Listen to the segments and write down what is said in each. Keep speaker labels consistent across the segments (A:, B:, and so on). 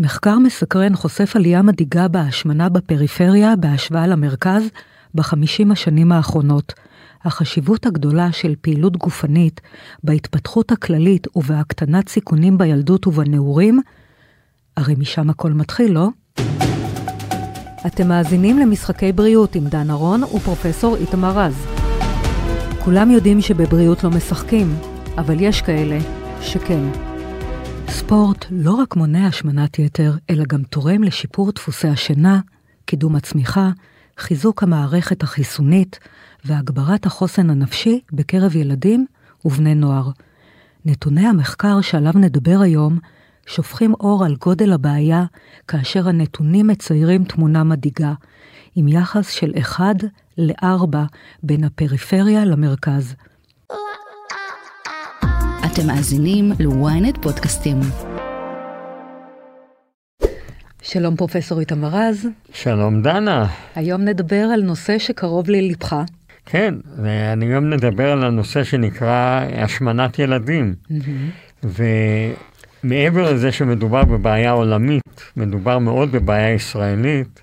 A: מחקר מסקרן חושף עלייה מדאיגה בהשמנה בפריפריה בהשוואה למרכז בחמישים השנים האחרונות. החשיבות הגדולה של פעילות גופנית בהתפתחות הכללית ובהקטנת סיכונים בילדות ובנעורים, הרי משם הכל מתחיל, לא? אתם מאזינים למשחקי בריאות עם דן ארון ופרופסור איתמר רז. כולם יודעים שבבריאות לא משחקים, אבל יש כאלה שכן. ספורט לא רק מונע השמנת יתר, אלא גם תורם לשיפור דפוסי השינה, קידום הצמיחה, חיזוק המערכת החיסונית והגברת החוסן הנפשי בקרב ילדים ובני נוער. נתוני המחקר שעליו נדבר היום שופכים אור על גודל הבעיה, כאשר הנתונים מציירים תמונה מדאיגה, עם יחס של 1 ל-4 בין הפריפריה למרכז.
B: אתם מאזינים ל-ynet פודקאסטים.
A: שלום פרופסור איתמר רז.
C: שלום דנה.
A: היום נדבר על נושא שקרוב ללבך.
C: כן, ואני היום נדבר על הנושא שנקרא השמנת ילדים. Mm-hmm. ומעבר לזה שמדובר בבעיה עולמית, מדובר מאוד בבעיה ישראלית.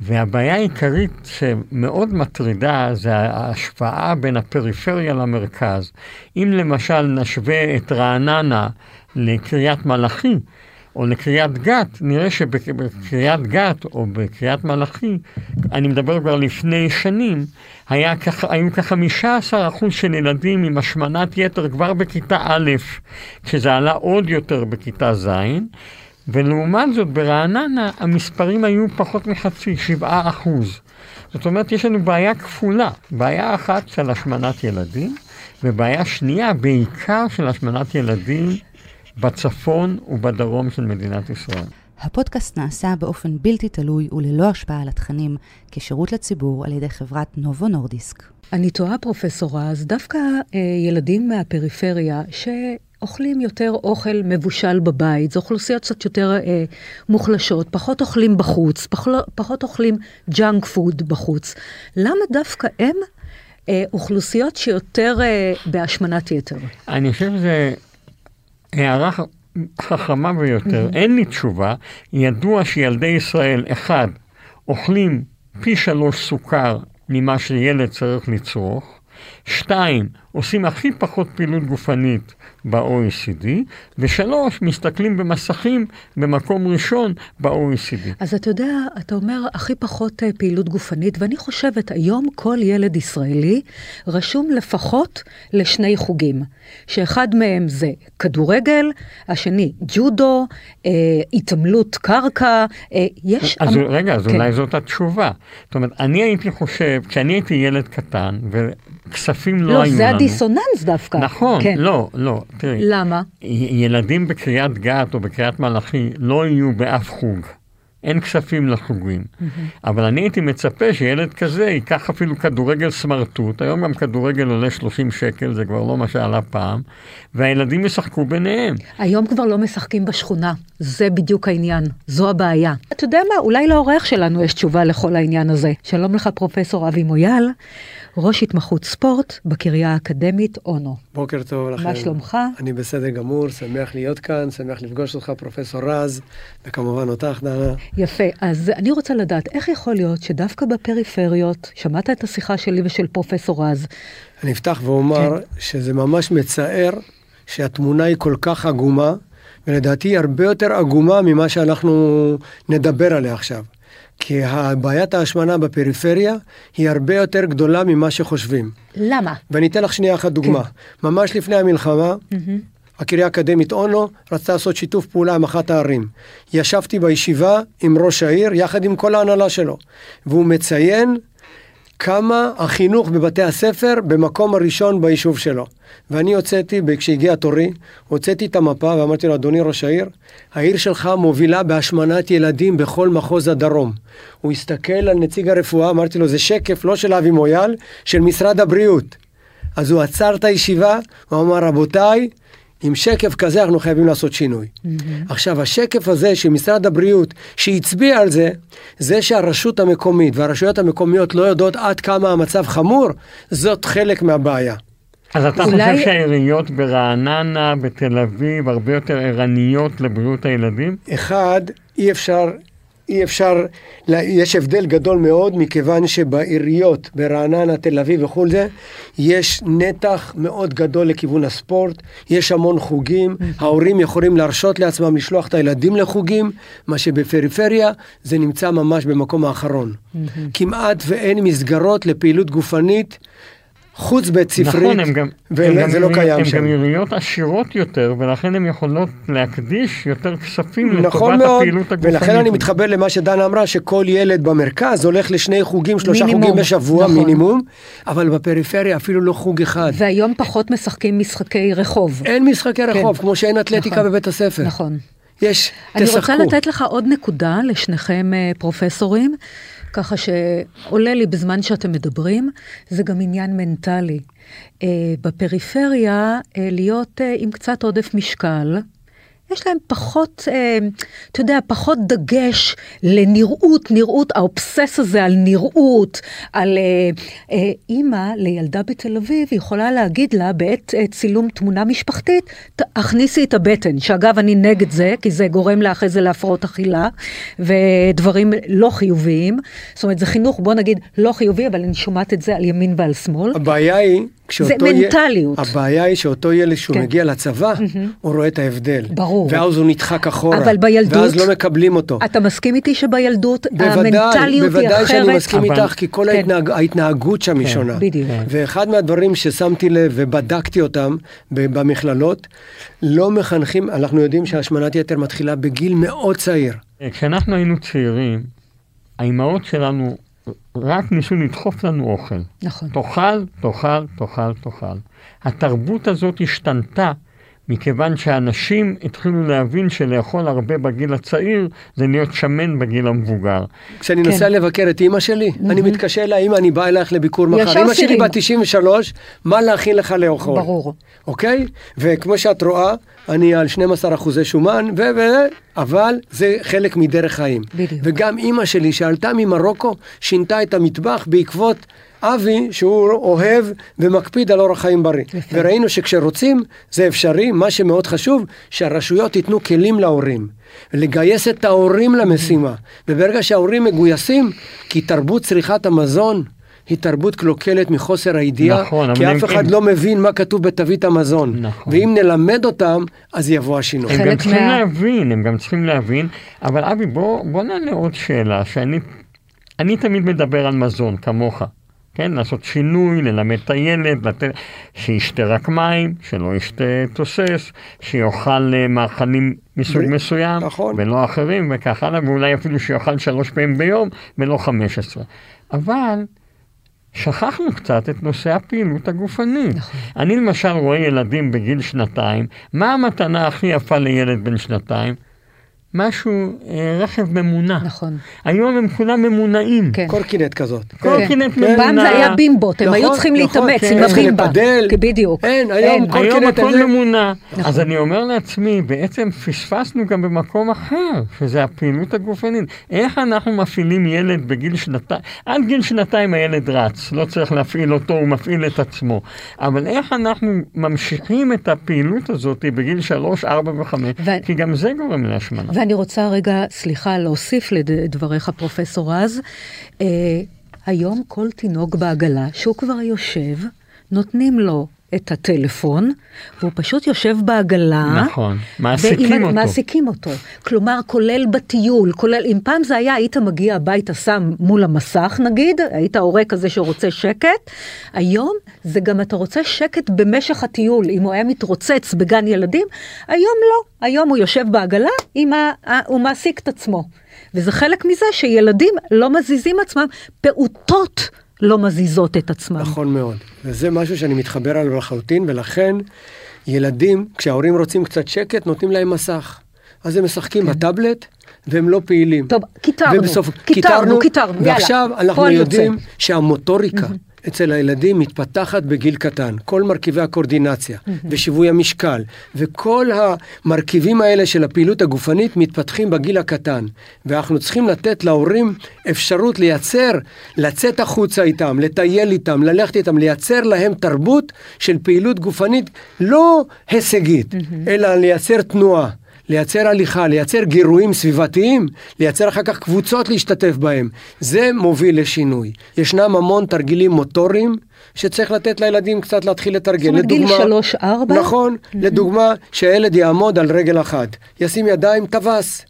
C: והבעיה העיקרית שמאוד מטרידה זה ההשפעה בין הפריפריה למרכז. אם למשל נשווה את רעננה לקריית מלאכי, או לקריית גת, נראה שבקריית גת או בקריית מלאכי, אני מדבר כבר לפני שנים, היה כ- היו כ-15% של ילדים עם השמנת יתר כבר בכיתה א', כשזה עלה עוד יותר בכיתה ז', ולעומת זאת ברעננה המספרים היו פחות מחצי, 7 אחוז. זאת אומרת, יש לנו בעיה כפולה, בעיה אחת של השמנת ילדים, ובעיה שנייה, בעיקר של השמנת ילדים בצפון ובדרום של מדינת ישראל.
B: הפודקאסט נעשה באופן בלתי תלוי וללא השפעה על התכנים, כשירות לציבור על ידי חברת נובו נורדיסק.
A: אני תוהה, פרופסור רז, דווקא אה, ילדים מהפריפריה, שאוכלים יותר אוכל מבושל בבית, זו אוכלוסיות קצת יותר אה, מוחלשות, פחות אוכלים בחוץ, פחות, פחות אוכלים ג'אנק פוד בחוץ. למה דווקא הם אה, אוכלוסיות שיותר אה, בהשמנת יתר?
C: אני חושב שזה הערה חכמה ביותר. Mm-hmm. אין לי תשובה. ידוע שילדי ישראל, אחד, אוכלים פי שלוש סוכר ממה שילד צריך לצרוך. שתיים, עושים הכי פחות פעילות גופנית ב-OECD, ושלוש, מסתכלים במסכים במקום ראשון ב-OECD.
A: אז אתה יודע, אתה אומר הכי פחות אה, פעילות גופנית, ואני חושבת, היום כל ילד ישראלי רשום לפחות לשני חוגים, שאחד מהם זה כדורגל, השני ג'ודו, אה, התעמלות קרקע, אה, יש...
C: אז המ... רגע, אז כן. אולי זאת התשובה. זאת אומרת, אני הייתי חושב, כשאני הייתי ילד קטן, וכספים לא, לא היו לנו...
A: לא, זה הדיסוננס דווקא.
C: נכון, כן. לא, לא.
A: תראי. למה?
C: ילדים בקריית גת או בקריית מלאכי לא יהיו באף חוג. אין כספים לחוגים. Mm-hmm. אבל אני הייתי מצפה שילד כזה ייקח אפילו כדורגל סמרטוט, היום גם כדורגל עולה 30 שקל, זה כבר לא מה שעלה פעם, והילדים ישחקו ביניהם.
A: היום כבר לא משחקים בשכונה, זה בדיוק העניין, זו הבעיה. אתה יודע מה, אולי לעורך שלנו יש תשובה לכל העניין הזה. שלום לך, פרופסור אבי מויאל. ראש התמחות ספורט בקריה האקדמית אונו.
D: בוקר טוב לכם.
A: מה שלומך?
D: אני בסדר גמור, שמח להיות כאן, שמח לפגוש אותך, פרופסור רז, וכמובן אותך, דנה.
A: יפה, אז אני רוצה לדעת, איך יכול להיות שדווקא בפריפריות, שמעת את השיחה שלי ושל פרופסור רז?
D: אני אפתח ואומר כן. שזה ממש מצער שהתמונה היא כל כך עגומה, ולדעתי היא הרבה יותר עגומה ממה שאנחנו נדבר עליה עכשיו. כי בעיית ההשמנה בפריפריה היא הרבה יותר גדולה ממה שחושבים.
A: למה?
D: ואני אתן לך שנייה אחת דוגמה. כן. ממש לפני המלחמה, mm-hmm. הקריה האקדמית אונו רצתה לעשות שיתוף פעולה עם אחת הערים. ישבתי בישיבה עם ראש העיר יחד עם כל ההנהלה שלו, והוא מציין כמה החינוך בבתי הספר במקום הראשון ביישוב שלו. ואני הוצאתי, כשהגיע תורי, הוצאתי את המפה ואמרתי לו, אדוני ראש העיר, העיר שלך מובילה בהשמנת ילדים בכל מחוז הדרום. הוא הסתכל על נציג הרפואה, אמרתי לו, זה שקף לא של אבי מויאל, של משרד הבריאות. אז הוא עצר את הישיבה, הוא אמר, רבותיי, עם שקף כזה אנחנו חייבים לעשות שינוי. Mm-hmm. עכשיו, השקף הזה של משרד הבריאות, שהצביע על זה, זה שהרשות המקומית והרשויות המקומיות לא יודעות עד כמה המצב חמור, זאת חלק מהבעיה.
C: אז אתה
A: אולי-
C: חושב שהעיריות ברעננה, בתל אביב, הרבה יותר ערניות לבריאות הילדים?
D: אחד, אי אפשר, אי אפשר, יש הבדל גדול מאוד, מכיוון שבעיריות, ברעננה, תל אביב וכו' זה, יש נתח מאוד גדול לכיוון הספורט, יש המון חוגים, ההורים יכולים להרשות לעצמם לשלוח את הילדים לחוגים, מה שבפריפריה זה נמצא ממש במקום האחרון. כמעט ואין מסגרות לפעילות גופנית. חוץ בית ספרית,
C: נכון, הם גם,
D: וזה
C: גם,
D: לא קיים
C: הם
D: שם.
C: גם עיריות עשירות יותר, ולכן הן יכולות להקדיש יותר כספים
D: נכון
C: לטובת
D: מאוד,
C: הפעילות הגופנית.
D: ולכן אני מתחבר למה שדנה אמרה, שכל ילד במרכז הולך לשני חוגים, שלושה
A: מינימום,
D: חוגים בשבוע
A: נכון.
D: מינימום, אבל בפריפריה אפילו לא חוג אחד.
A: והיום פחות משחקים משחקי רחוב.
D: אין משחקי רחוב, כמו שאין אתלטיקה
A: נכון.
D: בבית הספר.
A: נכון.
D: יש,
A: אני
D: תשחקו.
A: רוצה לתת לך עוד נקודה לשניכם אה, פרופסורים, ככה שעולה לי בזמן שאתם מדברים, זה גם עניין מנטלי. אה, בפריפריה, אה, להיות אה, עם קצת עודף משקל, יש להם פחות, אה, אתה יודע, פחות דגש לנראות, נראות, האובסס הזה על נראות, על אה, אה, אימא לילדה בתל אביב יכולה להגיד לה בעת צילום תמונה משפחתית, "ת- הכניסי את הבטן, שאגב אני נגד זה, כי זה גורם לה אחרי זה להפרעות אכילה ודברים לא חיוביים, זאת אומרת זה חינוך, בוא נגיד, לא חיובי, אבל אני שומעת את זה על ימין ועל שמאל.
D: הבעיה היא, כשאותו י-
A: מנטליות.
D: הבעיה היא שאותו ילד שהוא
A: כן.
D: מגיע לצבא, הוא רואה את ההבדל.
A: ברור.
D: ואז הוא נדחק אחורה.
A: אבל בילדות,
D: ואז לא מקבלים אותו.
A: אתה מסכים איתי שבילדות
D: בוודאי,
A: המנטליות היא
D: בוודאי
A: אחרת?
D: שאני מסכים
C: אבל-
D: איתך, כי כל
A: כן.
D: ההתנהג, ההתנהגות שם היא
C: כן,
D: שונה.
A: בדיוק.
D: ואחד מהדברים ששמתי לב ובדקתי אותם במכללות, לא מחנכים, אנחנו יודעים שהשמנת יתר מתחילה בגיל מאוד צעיר.
C: כשאנחנו היינו צעירים, האימהות שלנו רק ניסו לדחוף לנו אוכל.
A: נכון.
C: תאכל, תאכל, תאכל, תאכל. התרבות הזאת השתנתה מכיוון שאנשים התחילו להבין שלאכול הרבה בגיל הצעיר זה להיות שמן בגיל המבוגר.
D: כשאני
A: כן.
D: נוסע לבקר את אימא שלי, אני מתקשר אליה, אמא, אני בא אלייך לביקור מחר. אימא שלי. בת 93, מה להכין לך לאכול?
A: ברור.
D: אוקיי? וכמו שאת רואה, אני על 12 אחוזי שומן, ו... ו... אבל זה חלק מדרך חיים.
A: בדיוק.
D: וגם אימא שלי, שעלתה ממרוקו, שינתה את המטבח בעקבות אבי, שהוא אוהב ומקפיד על אורח חיים בריא.
A: יפה.
D: וראינו שכשרוצים, זה אפשרי. מה שמאוד חשוב, שהרשויות ייתנו כלים להורים. לגייס את ההורים למשימה. וברגע שההורים מגויסים, כי תרבות צריכת המזון היא תרבות קלוקלת מחוסר הידיעה,
C: נכון,
D: כי אף אחד
C: הם-
D: לא מבין מה כתוב בתווית המזון.
C: נכון.
D: ואם נלמד אותם, אז יבוא השינוי.
C: הם גם צריכים
A: מה-
C: להבין, הם גם צריכים להבין, אבל אבי בוא, בוא נעלה עוד שאלה, שאני אני תמיד מדבר על מזון, כמוך, כן? לעשות שינוי, ללמד את הילד, לתת, שישתה רק מים, שלא ישתה תוסס, שיאכל אה, מאכלים מסוג
D: ו-
C: מסוים,
D: נכון.
C: ולא אחרים, וכך הלאה, ואולי אפילו שיאכל שלוש פעמים ביום, ולא חמש עשרה. אבל... שכחנו קצת את נושא הפעילות הגופנית.
A: נכון.
C: אני למשל רואה ילדים בגיל שנתיים, מה המתנה הכי יפה לילד בן שנתיים? משהו, אה, רכב ממונע.
A: נכון.
C: היום הם כולם ממונעים.
A: כן.
D: קורקינט כזאת.
C: קורקינט
A: כן.
C: ממונע.
A: פעם זה היה בימבות, הם
D: נכון,
A: היו צריכים
D: נכון,
A: להתאמץ
C: כן.
A: עם
C: צריכים
A: הבימבה. בדיוק.
D: אין, היום כל-
C: היום
D: קורקינט
C: הכל
D: הזה-
C: ממונע.
A: נכון.
C: אז אני אומר לעצמי, בעצם פספסנו גם במקום אחר, שזה הפעילות הגופנית. איך אנחנו מפעילים ילד בגיל שנתיים? עד גיל שנתיים הילד רץ, לא צריך להפעיל אותו, הוא מפעיל את עצמו. אבל איך אנחנו ממשיכים את הפעילות הזאת בגיל שלוש, ארבע וחמש?
A: ו-
C: כי גם זה גורם להשמנה.
A: ואני רוצה רגע, סליחה, להוסיף לדבריך, פרופסור רז. אה, היום כל תינוק בעגלה, שהוא כבר יושב, נותנים לו את הטלפון, והוא פשוט יושב בעגלה.
C: נכון, מעסיקים
A: ועם-
C: אותו.
A: מעסיקים אותו. כלומר, כולל בטיול, כולל, אם פעם זה היה, היית מגיע הביתה, שם מול המסך נגיד, היית הורה כזה שרוצה שקט, היום זה גם אתה רוצה שקט במשך הטיול. אם הוא היה מתרוצץ בגן ילדים, היום לא. היום הוא יושב בעגלה, ה, ה, הוא מעסיק את עצמו. וזה חלק מזה שילדים לא מזיזים עצמם, פעוטות לא מזיזות את עצמם.
D: נכון מאוד. וזה משהו שאני מתחבר עליו לחלוטין, ולכן ילדים, כשההורים רוצים קצת שקט, נותנים להם מסך. אז הם משחקים בטאבלט, והם לא פעילים.
A: טוב, קיטרנו,
D: ובסוף,
A: קיטרנו, קיטרנו, יאללה,
D: ועכשיו אנחנו
A: פועל
D: יודעים
A: יוצא.
D: שהמוטוריקה אצל הילדים מתפתחת בגיל קטן. כל מרכיבי הקורדינציה ושיווי המשקל וכל המרכיבים האלה של הפעילות הגופנית מתפתחים בגיל הקטן. ואנחנו צריכים לתת להורים אפשרות לייצר, לצאת החוצה איתם, לטייל איתם, ללכת איתם, לייצר להם תרבות של פעילות גופנית לא הישגית, אלא לייצר תנועה. לייצר הליכה, לייצר גירויים סביבתיים, לייצר אחר כך קבוצות להשתתף בהם. זה מוביל לשינוי. ישנם המון תרגילים מוטוריים שצריך לתת לילדים קצת להתחיל לתרגל.
A: זאת אומרת גיל שלוש-ארבע?
D: נכון, mm-hmm. לדוגמה, שהילד יעמוד על רגל אחת, ישים ידיים, טווס.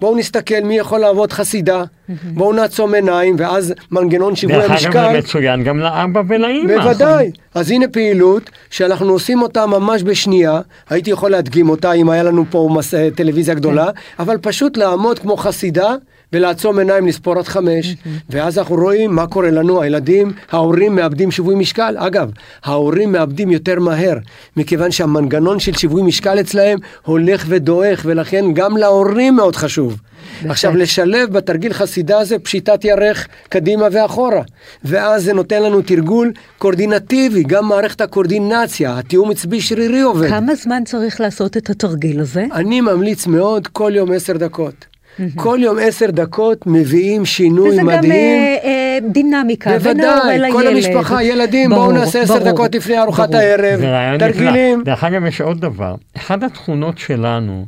D: בואו נסתכל מי יכול לעבוד חסידה, בואו נעצום עיניים, ואז מנגנון שיווי המשקל.
C: דרך אגב זה מצוין גם לאבא ולאימא.
D: בוודאי. אז הנה פעילות שאנחנו עושים אותה ממש בשנייה, הייתי יכול להדגים אותה אם היה לנו פה מס... טלוויזיה גדולה, כן. אבל פשוט לעמוד כמו חסידה. ולעצום עיניים לספור עד חמש, ואז אנחנו רואים מה קורה לנו, הילדים, ההורים מאבדים שיווי משקל. אגב, ההורים מאבדים יותר מהר, מכיוון שהמנגנון של שיווי משקל אצלהם הולך ודועך, ולכן גם להורים מאוד חשוב. עכשיו, לשלב בתרגיל חסידה הזה פשיטת ירך קדימה ואחורה. ואז זה נותן לנו תרגול קורדינטיבי, גם מערכת הקורדינציה, התיאום עצבי שרירי עובד.
A: כמה זמן צריך לעשות את התרגיל הזה?
D: אני ממליץ מאוד כל יום עשר דקות. כל יום עשר דקות מביאים שינוי
A: וזה
D: מדהים.
A: וזה גם אה, אה, דינמיקה בין ההורה לילד.
D: בוודאי, כל המשפחה, ילדים,
A: ברור,
D: בואו נעשה עשר דקות לפני ארוחת
A: ברור.
D: הערב, תרגילים.
C: דרך אגב, יש עוד דבר. אחת התכונות שלנו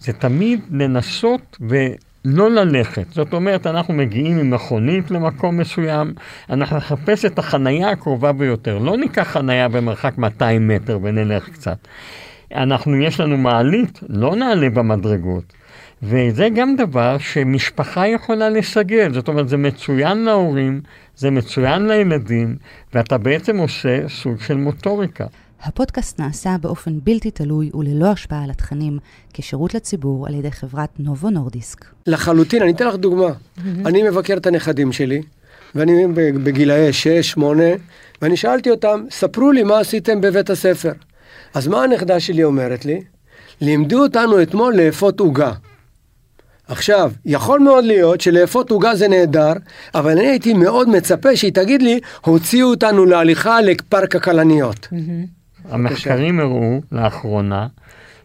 C: זה תמיד לנסות ולא ללכת. זאת אומרת, אנחנו מגיעים עם מכונית למקום מסוים, אנחנו נחפש את החנייה הקרובה ביותר. לא ניקח חנייה במרחק 200 מטר ונלך קצת. אנחנו, יש לנו מעלית, לא נעלה במדרגות. וזה גם דבר שמשפחה יכולה לסגל, זאת אומרת זה מצוין להורים, זה מצוין לילדים, ואתה בעצם עושה סוג של מוטוריקה.
B: הפודקאסט נעשה באופן בלתי תלוי וללא השפעה על התכנים, כשירות לציבור על ידי חברת נובו נורדיסק.
D: לחלוטין, אני אתן לך דוגמה. אני מבקר את הנכדים שלי, ואני בגילאי 6-8, ואני שאלתי אותם, ספרו לי מה עשיתם בבית הספר. אז מה הנכדה שלי אומרת לי? לימדו אותנו אתמול לאפות עוגה. עכשיו, יכול מאוד להיות שלאפות עוגה זה נהדר, אבל אני הייתי מאוד מצפה שהיא תגיד לי, הוציאו אותנו להליכה לפארק הכלניות.
C: המחקרים הראו לאחרונה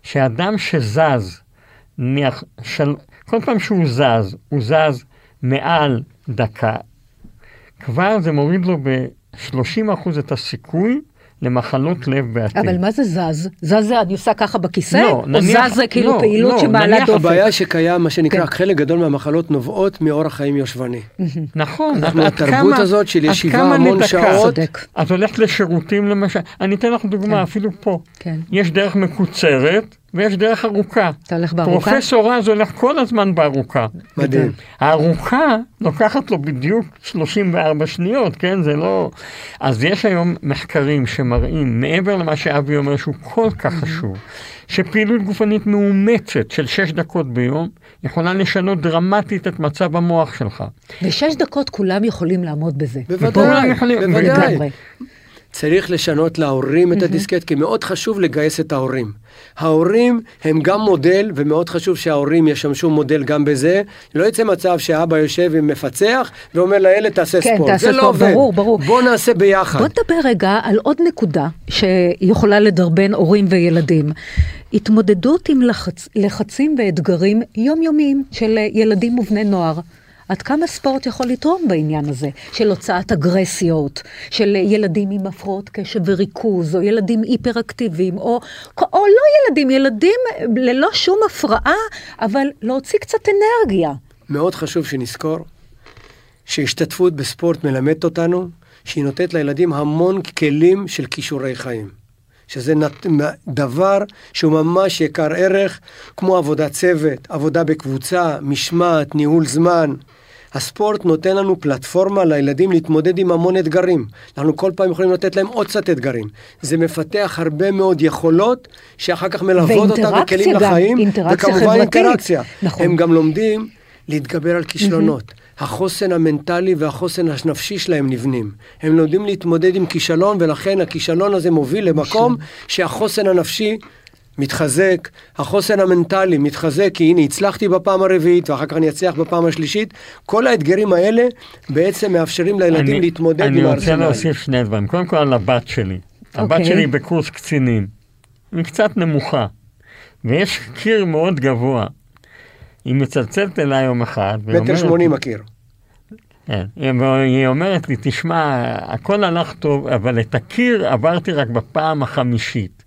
C: שאדם שזז, נניח, של... כל פעם שהוא זז, הוא זז מעל דקה, כבר זה מוריד לו ב-30% את הסיכוי למחלות לב בעתיד.
A: אבל מה זה זז? זז זה אני עושה ככה בכיסא?
C: לא,
A: או
C: נניח-
A: זז זה כאילו
C: לא,
A: פעילות
C: לא,
A: שמעלה
C: נניח
A: דופק?
D: הבעיה שקיים, מה שנקרא,
A: כן.
D: חלק גדול מהמחלות נובעות מאורח חיים יושבני.
C: נכון,
D: אנחנו
C: עד
D: התרבות
C: כמה-
D: הזאת של ישיבה המון
C: לדקה.
D: שעות.
A: צודק.
C: את הולכת לשירותים למשל, אני אתן לך דוגמה,
A: כן.
C: אפילו פה.
A: כן.
C: יש דרך מקוצרת ויש דרך ארוכה.
A: אתה הולך בארוכה?
C: פרופסור רז הולך כל הזמן בארוכה.
D: מדהים.
C: הארוכה לוקחת לו בדיוק 34 שניות, כן? זה לא... אז יש היום מחקרים שמראים, מעבר למה שאבי אומר שהוא כל כך חשוב, שפעילות גופנית מאומצת של 6 דקות ביום יכולה לשנות דרמטית את מצב המוח שלך.
A: ושש דקות כולם יכולים לעמוד בזה.
D: בוודאי,
C: יכולים-
D: בוודאי. צריך לשנות להורים את הדיסקט, כי מאוד חשוב לגייס את ההורים. ההורים הם גם מודל, ומאוד חשוב שההורים ישמשו מודל גם בזה. לא יצא מצב שאבא יושב עם מפצח ואומר לילד תעשה
A: כן,
D: ספורט.
A: תעשה
D: זה לא
A: ספורט,
D: עובד.
A: ברור, ברור.
D: בוא נעשה ביחד.
A: בוא נדבר רגע על עוד נקודה שיכולה לדרבן הורים וילדים. התמודדות עם לחצ... לחצים ואתגרים יומיומיים של ילדים ובני נוער. עד כמה ספורט יכול לתרום בעניין הזה, של הוצאת אגרסיות, של ילדים עם הפרעות קשב וריכוז, או ילדים היפראקטיביים, או, או לא ילדים, ילדים ללא שום הפרעה, אבל להוציא קצת אנרגיה.
D: מאוד חשוב שנזכור שהשתתפות בספורט מלמדת אותנו שהיא נותנת לילדים המון כלים של כישורי חיים. שזה נת- דבר שהוא ממש יקר ערך, כמו עבודת צוות, עבודה בקבוצה, משמעת, ניהול זמן. הספורט נותן לנו פלטפורמה לילדים להתמודד עם המון אתגרים. אנחנו כל פעם יכולים לתת להם עוד קצת אתגרים. זה מפתח הרבה מאוד יכולות שאחר כך מלוות אותם
A: ואינטראקציה
D: בכלים
A: גם,
D: לחיים.
A: אינטראקציה
D: וכמובן
A: חברתית.
D: אינטראקציה.
A: נכון.
D: הם גם לומדים להתגבר על כישלונות. החוסן המנטלי והחוסן הנפשי שלהם נבנים. הם לומדים להתמודד עם כישלון, ולכן הכישלון הזה מוביל למקום שהחוסן הנפשי מתחזק, החוסן המנטלי מתחזק, כי הנה הצלחתי בפעם הרביעית ואחר כך אני אצליח בפעם השלישית. כל האתגרים האלה בעצם מאפשרים לילדים
C: אני,
D: להתמודד
C: אני
D: עם
C: רוצה
D: הארסנל.
C: להוסיף שני דברים. קודם כל על הבת שלי. הבת
A: אוקיי.
C: שלי בקורס קצינים. היא קצת נמוכה, ויש קיר מאוד גבוה. היא מצלצלת אליי יום אחד,
D: מטר שמונים הקיר.
C: כן, היא אומרת לי, תשמע, הכל הלך טוב, אבל את הקיר עברתי רק בפעם החמישית.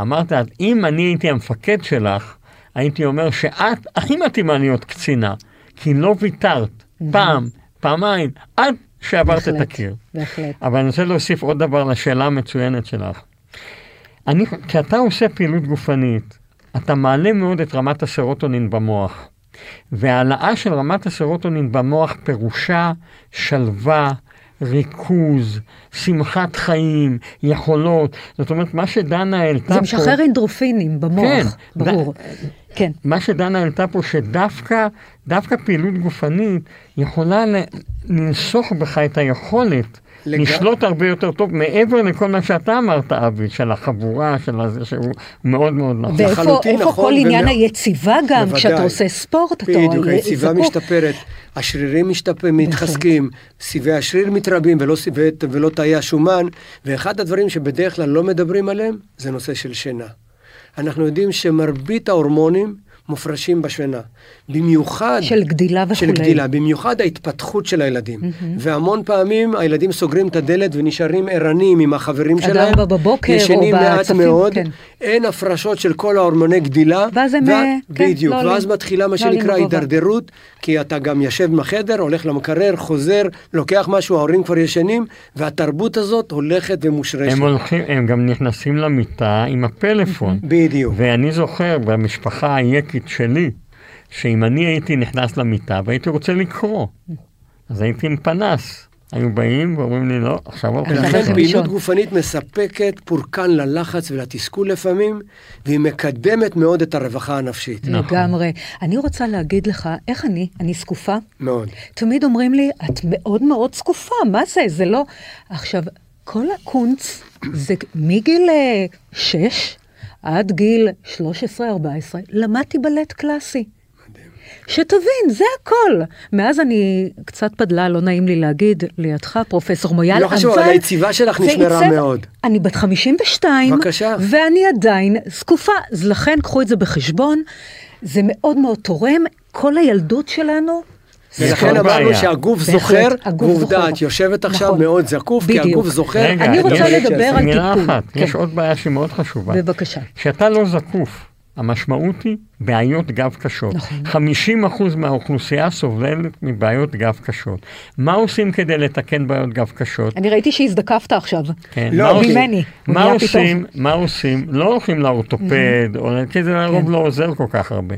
C: אמרת, "אז אם אני הייתי המפקד שלך, הייתי אומר שאת הכי מתאימה להיות קצינה, כי לא ויתרת, פעם, פעמיים, עד שעברת את
A: בהחלט,
C: הקיר.
A: בהחלט.
C: אבל אני רוצה להוסיף עוד דבר לשאלה המצוינת שלך. אני, כשאתה עושה פעילות גופנית, אתה מעלה מאוד את רמת הסרוטונין במוח. והעלאה של רמת הסרוטונין במוח פירושה שלווה, ריכוז, שמחת חיים, יכולות. זאת אומרת, מה שדנה העלתה פה...
A: זה משחרר אנדרופינים במוח,
C: כן,
A: ברור. כן.
C: מה שדנה העלתה פה, שדווקא דווקא פעילות גופנית יכולה לנסוך בך את היכולת
D: לג-
C: לשלוט הרבה יותר טוב, מעבר לכל מה שאתה אמרת, אבי, של החבורה, של הזה, שהוא מאוד מאוד נכון.
A: ואיפה
D: נכון,
A: כל עניין
D: ומא-
A: היציבה גם,
D: בוודאי.
A: כשאתה עושה ספורט, אתה
D: בדיוק, היציבה
A: זקוק.
D: משתפרת, השרירים משתפרים, מתחזקים, סיבי השריר מתרבים ולא, סיבי, ולא תאי השומן, ואחד הדברים שבדרך כלל לא מדברים עליהם, זה נושא של שינה. אנחנו יודעים שמרבית ההורמונים מופרשים בשינה. במיוחד...
A: של גדילה וכולי.
D: של גדילה, במיוחד ההתפתחות של הילדים. והמון פעמים הילדים סוגרים את הדלת ונשארים ערניים עם החברים שלהם.
A: ארבע בבוקר, או
D: ישנים מעט
A: בצפים,
D: מאוד,
A: כן.
D: אין הפרשות של כל ההורמוני גדילה.
A: ואז הם,
D: וה-
A: אה, כן,
D: בדיוק,
A: לא
D: ואז. מתחילה מה
A: לא
D: שנקרא. הידרדרות, כי אתה גם יושב בחדר, הולך למקרר, חוזר, לוקח משהו, ההורים כבר ישנים, והתרבות הזאת הולכת ומושרשת.
C: הם הולכים, הם גם נכנסים למיטה עם הפלאפון.
D: בדיוק.
C: ואני זוכר במשפחה היקית שלי, שאם אני הייתי נכנס למיטה והייתי רוצה לקרוא, אז הייתי עם פנס. היו באים ואומרים לי, לא, עכשיו הולכים לישון."
A: לישון.
D: פעילות גופנית מספקת פורקן ללחץ ולתסכול לפעמים, והיא מקדמת מאוד את הרווחה הנפשית.
C: נכון.
A: לגמרי. אני רוצה להגיד לך, איך אני? אני זקופה?
D: מאוד.
A: תמיד אומרים לי, את מאוד מאוד זקופה, מה זה? זה לא... עכשיו, כל הקונץ זה מגיל אה, 6 עד גיל 13-14, למדתי בלט קלאסי. שתבין, זה הכל. מאז אני קצת פדלה, לא נעים לי להגיד, לידך, פרופסור מויאל,
D: לא חשוב, אבל היציבה שלך נשמרה
A: עיצב-
D: מאוד.
A: אני בת 52,
D: בבקשה.
A: ואני עדיין זקופה, אז לכן קחו את זה בחשבון, זה מאוד מאוד תורם, כל הילדות שלנו.
D: ולכן אמרנו. שהגוף זוכר, ועובדה. את יושבת עכשיו
A: נכון.
D: מאוד זקוף, כי. הגוף זוכר.
C: רגע,
A: אני רוצה
C: יש-
A: לדבר על טיפול.
C: אחת,
A: כן.
C: יש עוד בעיה שהיא מאוד חשובה.
A: בבקשה.
C: כשאתה לא זקוף, המשמעות היא בעיות גב קשות.
A: נכון.
C: 50% מהאוכלוסייה סובלת מבעיות גב קשות. מה עושים כדי לתקן בעיות גב קשות?
A: אני ראיתי שהזדקפת עכשיו.
C: כן,
D: לא,
A: ממני.
C: מה עושים, מה עושים? לא הולכים לאורתופד, או כי זה לרוב
A: כן.
C: לא עוזר כל כך הרבה.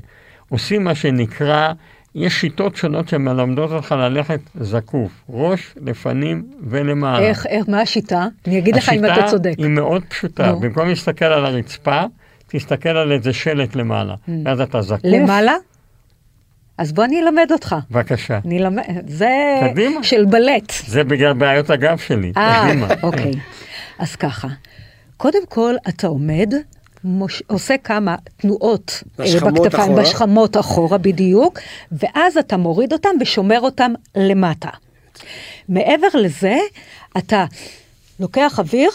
C: עושים מה שנקרא, יש שיטות שונות שמלמדות אותך ללכת זקוף, ראש, לפנים ולמעלה.
A: איך, איך, מה השיטה? אני אגיד לך אם אתה צודק.
C: השיטה היא מאוד פשוטה,
A: נו.
C: במקום להסתכל על הרצפה, תסתכל על איזה שלט למעלה. ואז אתה זקוף.
A: Mm. למעלה? אז בוא אני אלמד אותך.
C: בבקשה.
A: אני אלמד, זה
C: קדימה.
A: של בלט.
C: זה בגלל בעיות הגב שלי.
A: אה,
C: קדימה.
A: אוקיי. אז ככה, קודם כל אתה עומד, מוש... עושה כמה תנועות אה,
D: בשכמות
A: בכתפיים,
D: אחורה.
A: בשכמות אחורה בדיוק, ואז אתה מוריד אותם ושומר אותם למטה. מעבר לזה, אתה לוקח אוויר,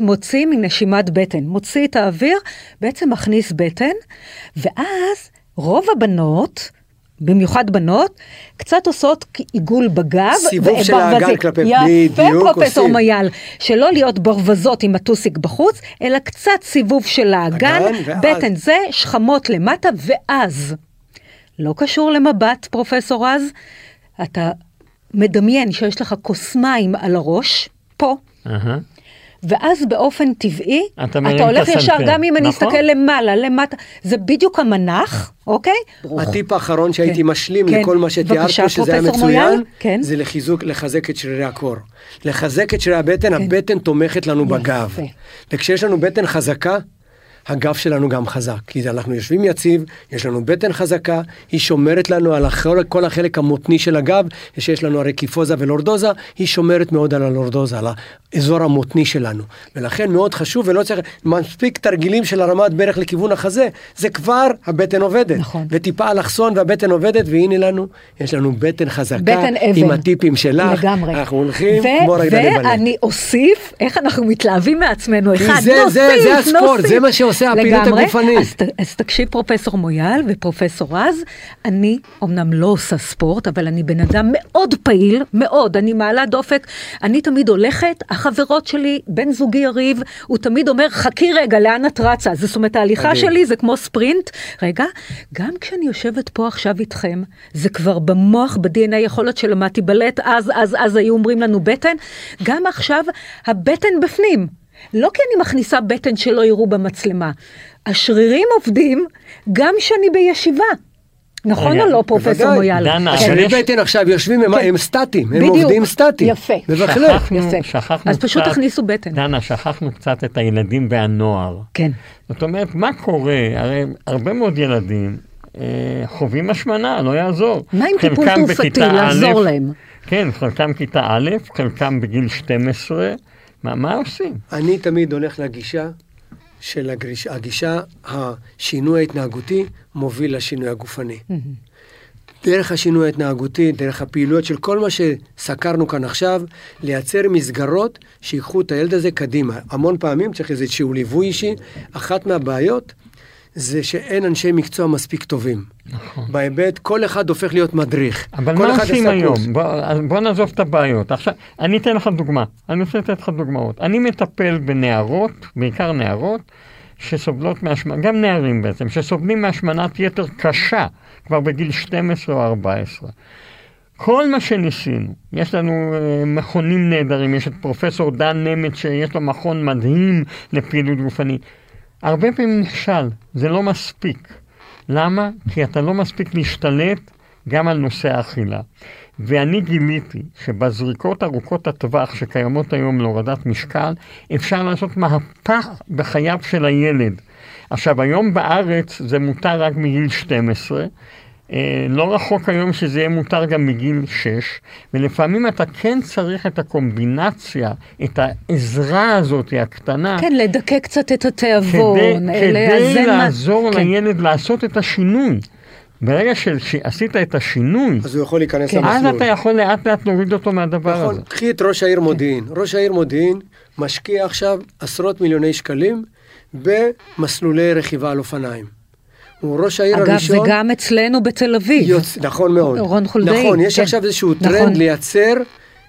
A: מוציא מנשימת בטן, מוציא את האוויר, בעצם מכניס בטן, ואז רוב הבנות, במיוחד בנות, קצת עושות עיגול בגב.
D: סיבוב של. האגן כלפי-
A: יפה,
D: בדיוק,
A: פרופסור
D: עושים.
A: מויאל. שלא להיות ברווזות עם הטוסיק בחוץ, אלא קצת סיבוב של האגן,
D: אגן, ואז-
A: בטן זה, שכמות למטה, ואז, לא קשור למבט, פרופסור רז, אתה מדמיין שיש לך כוס מים על הראש, פה,
C: אהה.
A: ואז באופן טבעי,
C: אתה
A: אתה, הולך ישר, גם אם אני
C: נכון?
A: אסתכל למעלה, למטה, זה בדיוק המנח, אוקיי?
D: הטיפ האחרון שהייתי
A: כן.
D: משלים
A: כן.
D: לכל מה שתיארת
A: בבקשה,
D: פה, שזה היה מצוין.
A: כן.
D: זה לחיזוק, לחזק את שרירי הקור. לחזק את שרירי הבטן, הבטן תומכת לנו בגב.
A: יפה.
D: וכשיש לנו בטן חזקה, הגב שלנו גם חזק, כי אנחנו יושבים יציב, יש לנו בטן חזקה, היא שומרת לנו על כל, כל החלק המותני של הגב, שיש לנו הרי קיפוזה ולורדוזה, היא שומרת מאוד על הלורדוזה, על האזור המותני שלנו. ולכן מאוד חשוב, ולא צריך, מספיק תרגילים של הרמת ברך לכיוון החזה, זה כבר הבטן עובדת.
A: נכון.
D: וטיפה אלכסון והבטן עובדת, והנה לנו, יש לנו בטן חזקה,
A: בטן אבן.
D: עם הטיפים שלך,
A: לגמרי.
D: אנחנו הולכים כמו רגע לבלט.
A: ואני אוסיף, איך אנחנו מתלהבים מעצמנו, אחד,
D: זה-
A: נוסיף,
D: זה- זה הספורט,
A: נוסיף.
D: זה מה שעושה הפעילות. הגופנית.
A: אז, אז תקשיב פרופסור מויאל ופרופסור רז, אני אמנם לא עושה ספורט, אבל אני בן אדם מאוד פעיל, מאוד, אני מעלה דופק, אני תמיד הולכת, החברות שלי, בן זוגי יריב, הוא תמיד אומר, חכי רגע, לאן את רצה? זאת אומרת, ההליכה
D: מדהים.
A: שלי זה כמו ספרינט. רגע, גם כשאני יושבת פה עכשיו איתכם, זה כבר במוח, ב-DNA, יכול להיות שלמדתי בלט, אז, אז, אז היו אומרים לנו בטן, גם עכשיו הבטן בפנים. לא כי אני מכניסה בטן שלא יראו במצלמה. השרירים עובדים גם כשאני בישיבה. נכון
C: רגע,
A: או לא, פרופסור. מויאלה?
C: דנה,
A: כן.
C: יש-
D: בטן עכשיו יושבים, הם-
A: כן.
D: הם סטטיים, הם
A: בדיוק.
D: עובדים סטטיים.
A: יפה.
C: שכחנו,
A: אז פשוט
C: קצת-
A: תכניסו בטן.
C: דנה, שכחנו קצת את הילדים והנוער.
A: כן.
C: זאת אומרת, מה קורה? הרי הרבה מאוד ילדים אה, חווים השמנה, לא יעזור.
A: מה עם טיפול תרופתי, לעזור להם?
C: כן, חלקם כיתה א', חלקם בגיל 12. מה, מה עושים?
D: אני תמיד הולך לגישה של הגריש, הגישה, השינוי ההתנהגותי מוביל לשינוי הגופני. דרך השינוי ההתנהגותי, דרך הפעילויות של כל מה שסקרנו כאן עכשיו, לייצר מסגרות שיקחו את הילד הזה קדימה. המון פעמים צריך איזשהו ליווי אישי. אחת מהבעיות זה שאין אנשי מקצוע מספיק טובים. נכון. בהיבט, כל אחד הופך להיות מדריך.
C: אבל
D: כל
C: מה
D: אחד
C: עושים היום? בוא, אז בוא נעזוב את הבעיות. עכשיו, אני אתן לך דוגמה. אני רוצה לתת לך דוגמאות. אני מטפל בנערות, בעיקר נערות, שסובלות מהשמנה, גם נערים בעצם, שסובלים מהשמנת יתר קשה, כבר בגיל 12 או 14. כל מה שניסינו, יש לנו אה, מכונים נהדרים, יש את פרופסור דן נמט שיש לו מכון מדהים לפעילות גופנית. הרבה פעמים נכשל, זה לא מספיק. למה? כי אתה לא מספיק להשתלט גם על נושא האכילה. ואני גיליתי שבזריקות ארוכות הטווח שקיימות היום להורדת משקל, אפשר לעשות מהפך בחייו של הילד. עכשיו, היום בארץ זה מותר רק מגיל 12. אה, לא רחוק היום שזה יהיה מותר גם מגיל 6, ולפעמים אתה כן צריך את הקומבינציה, את העזרה הזאת הקטנה,
A: כן, לדכא קצת את
C: כדי,
A: התיאבון,
C: כדי
A: לאזן מה-
C: לעזור
A: כן.
C: לילד לעשות את השינוי. ברגע ש- שעשית את השינוי,
D: אז הוא יכול להיכנס
A: כן.
C: אז
D: למסלול.
C: אתה יכול לאט לאט להוריד אותו מהדבר
D: נכון,
C: הזה.
D: קחי את ראש העיר מודיעין. ראש העיר מודיעין משקיע עכשיו עשרות מיליוני שקלים במסלולי רכיבה על אופניים. הוא ראש העיר
A: אגב, זה
D: הראשון.
A: גם אצלנו בתל אביב.
D: יוצ... נכון מאוד.
A: רון חולדאי,
D: נכון, יש
A: כן.
D: עכשיו איזשהו
A: נכון.
D: טרנד לייצר,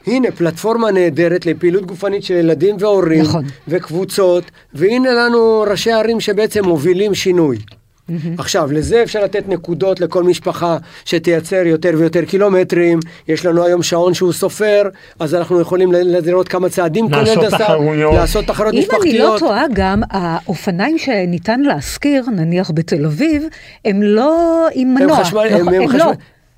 D: הנה, פלטפורמה נהדרת לפעילות גופנית של ילדים והורים,
A: נכון.
D: וקבוצות, והנה לנו ראשי ערים שבעצם מובילים שינוי. עכשיו, לזה אפשר לתת נקודות לכל משפחה שתייצר יותר ויותר קילומטרים. יש לנו היום שעון שהוא סופר, אז אנחנו יכולים ל- לראות כמה צעדים כל
C: לעשות
D: ילד עשה. לעשות תחרויות
A: אם אני לא
D: משפחתיות.
A: טועה גם, האופניים שניתן להשכיר, נניח בתל אביב, הם לא עם
D: הם
A: מנוע.
D: חשמל- הם-
A: נכון,
D: הם
A: הם
D: חשמל-
A: לא.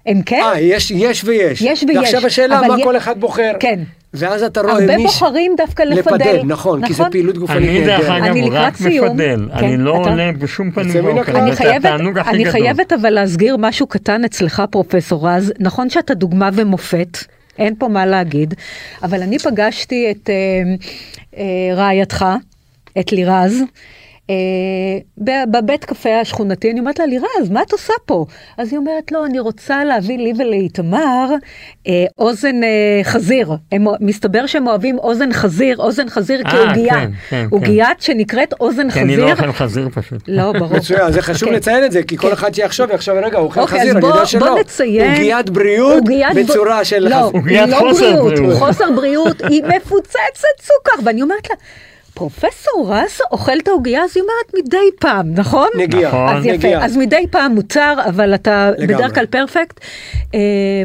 A: הם כן?
D: אה, יש, יש ויש.
A: יש ויש,
D: ועכשיו השאלה, מה
A: י-
D: כל אחד בוחר.
A: כן.
D: ואז אתה רואה
A: הרבה
D: מי... ש-
A: בוחרים דווקא לפדל.
D: לפדל, נכון, כי זה
A: נכון?
D: פעילות גופנית
C: אני דרך
D: נהדרת.
C: אגב
A: לקראת
C: רק
A: סיום.
C: מפדל,
A: כן,
C: אני לא
A: אתה-
C: עולה בשום פנים ואופן.
A: אני
C: זה
A: חייבת,
C: התענוג הכי
A: אני. חייבת אבל להסגיר משהו קטן אצלך, פרופסור רז. נכון שאתה דוגמה ומופת, אין פה מה להגיד, אבל אני פגשתי את אה, אה, רעייתך, את לירז. אה, ב- בבית קפה השכונתי, אני אומרת לה, לירז, מה את עושה פה? אז היא אומרת, לא, אני רוצה להביא לי ולאיתמר אה, אוזן אה, חזיר. הם, מסתבר שהם אוהבים אוזן חזיר, אוזן חזיר
C: אה,
A: כעוגייה.
C: כן, כן,
A: עוגייה שנקראת אוזן
C: כי אני לא
A: חזיר.
C: אוכל חזיר פשוט.
A: לא, ברור.
D: מצוין, זה חשוב
A: כן.
D: לציין את זה, כי כל אחד שיחשוב, יחשוב, רגע, הוא אוכל
A: אוקיי,
D: חזיר, אני יודע שלא.
A: בוא נציין...
D: עוגיית בריאות
A: עוגיית ב-
D: בצורה של
A: לא,
D: חזיר.
C: עוגיית
A: לא
C: חוסר
A: בריאות. חוסר בריאות, היא מפוצצת סוכר. ואני אומרת לה, פרופסור רז אוכל את העוגייה, אז היא אומרת מדי פעם, נכון?
D: נגיעה,
C: נכון.
A: אז יפה,
D: נגיעה.
A: אז מדי פעם מותר, אבל אתה
D: לגמרי.
A: בדרך כלל פרפקט. אה,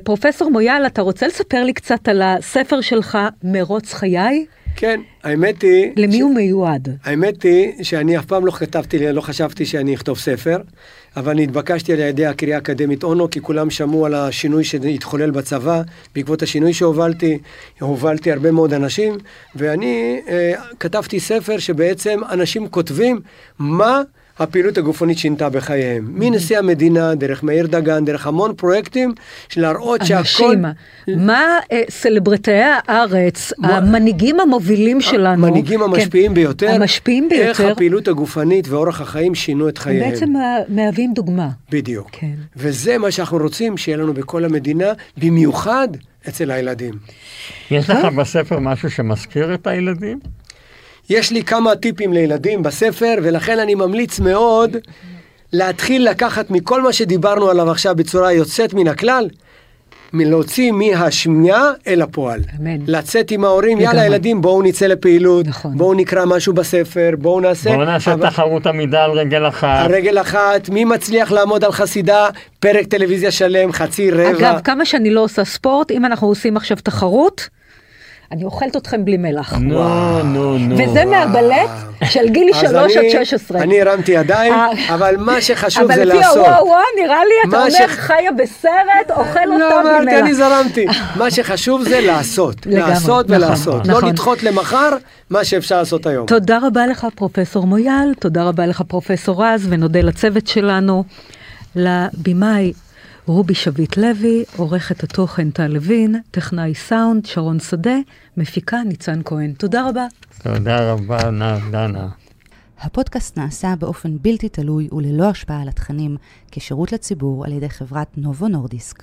A: פרופסור מויאל, אתה רוצה לספר לי קצת על הספר שלך, מרוץ חיי?
D: כן, האמת היא...
A: למי הוא מיועד?
D: האמת היא שאני אף פעם לא כתבתי, לא חשבתי שאני אכתוב ספר, אבל נתבקשתי על ידי הקריה האקדמית אונו, כי כולם שמעו על השינוי שהתחולל בצבא, בעקבות השינוי שהובלתי, הובלתי הרבה מאוד אנשים, ואני אה, כתבתי ספר שבעצם אנשים כותבים מה הפעילות הגופנית שינתה בחייהם. מנשיא המדינה, דרך מאיר דגן, דרך המון פרויקטים, של להראות שהכל...
A: אנשים, מה אה, סלברטאי הארץ, המנהיגים המובילים שלנו,
D: המנהיגים המשפיעים
A: כן,
D: ביותר,
A: המשפיעים ביותר,
D: איך הפעילות הגופנית ואורח החיים שינו את חייהם.
A: בעצם מהווים דוגמה.
D: בדיוק.
A: כן.
D: וזה מה שאנחנו רוצים שיהיה לנו בכל המדינה, במיוחד אצל הילדים.
C: יש לך בספר משהו שמזכיר את הילדים?
D: יש לי כמה טיפים לילדים בספר, ולכן אני ממליץ מאוד להתחיל לקחת מכל מה שדיברנו עליו עכשיו בצורה יוצאת מן הכלל, מלהוציא מהשמיעה אל הפועל.
A: אמן.
D: לצאת עם ההורים. יאללה ילדים, בואו נצא לפעילות,
A: נכון.
D: בואו נקרא משהו בספר, בואו נעשה...
C: בואו נעשה
D: אבל-
C: תחרות עמידה על רגל אחת.
D: על רגל אחת, מי מצליח לעמוד על חסידה, פרק טלוויזיה שלם, חצי רבע.
A: אגב, כמה שאני לא עושה ספורט, אם אנחנו עושים עכשיו תחרות, אני אוכלת אתכם בלי מלח.
C: נו, נו, נו.
A: וזה מהבלט של גיל
D: אז
A: 3 עד
D: אני-
A: 16.
D: אני הרמתי ידיים,
A: אה.
D: אבל מה שחשוב
A: אבל
D: זה
A: לפי
D: לעשות.
A: הוואו וואו, נראה לי אתה אומר חיה בסרט, אוכל
D: לא
A: אותה בלי
D: אמרתי, אני
A: מלח.
D: זרמתי. מה שחשוב זה לעשות. לעשות
A: נכון,
D: ולעשות. לא
A: נכון.
D: לדחות למחר מה שאפשר לעשות היום.
A: תודה רבה לך פרופסור מויאל, תודה רבה לך פרופסור רז, ונודה לצוות שלנו, לבמאי רובי שביט לוי, עורכת התוכן טל לוין, טכנאי סאונד שרון שדה, מפיקה ניצן כהן. תודה רבה.
C: תודה רבה, נה- דנה.
B: הפודקאסט נעשה באופן בלתי תלוי וללא השפעה על התכנים, כשירות לציבור על ידי חברת נובו נורדיסק.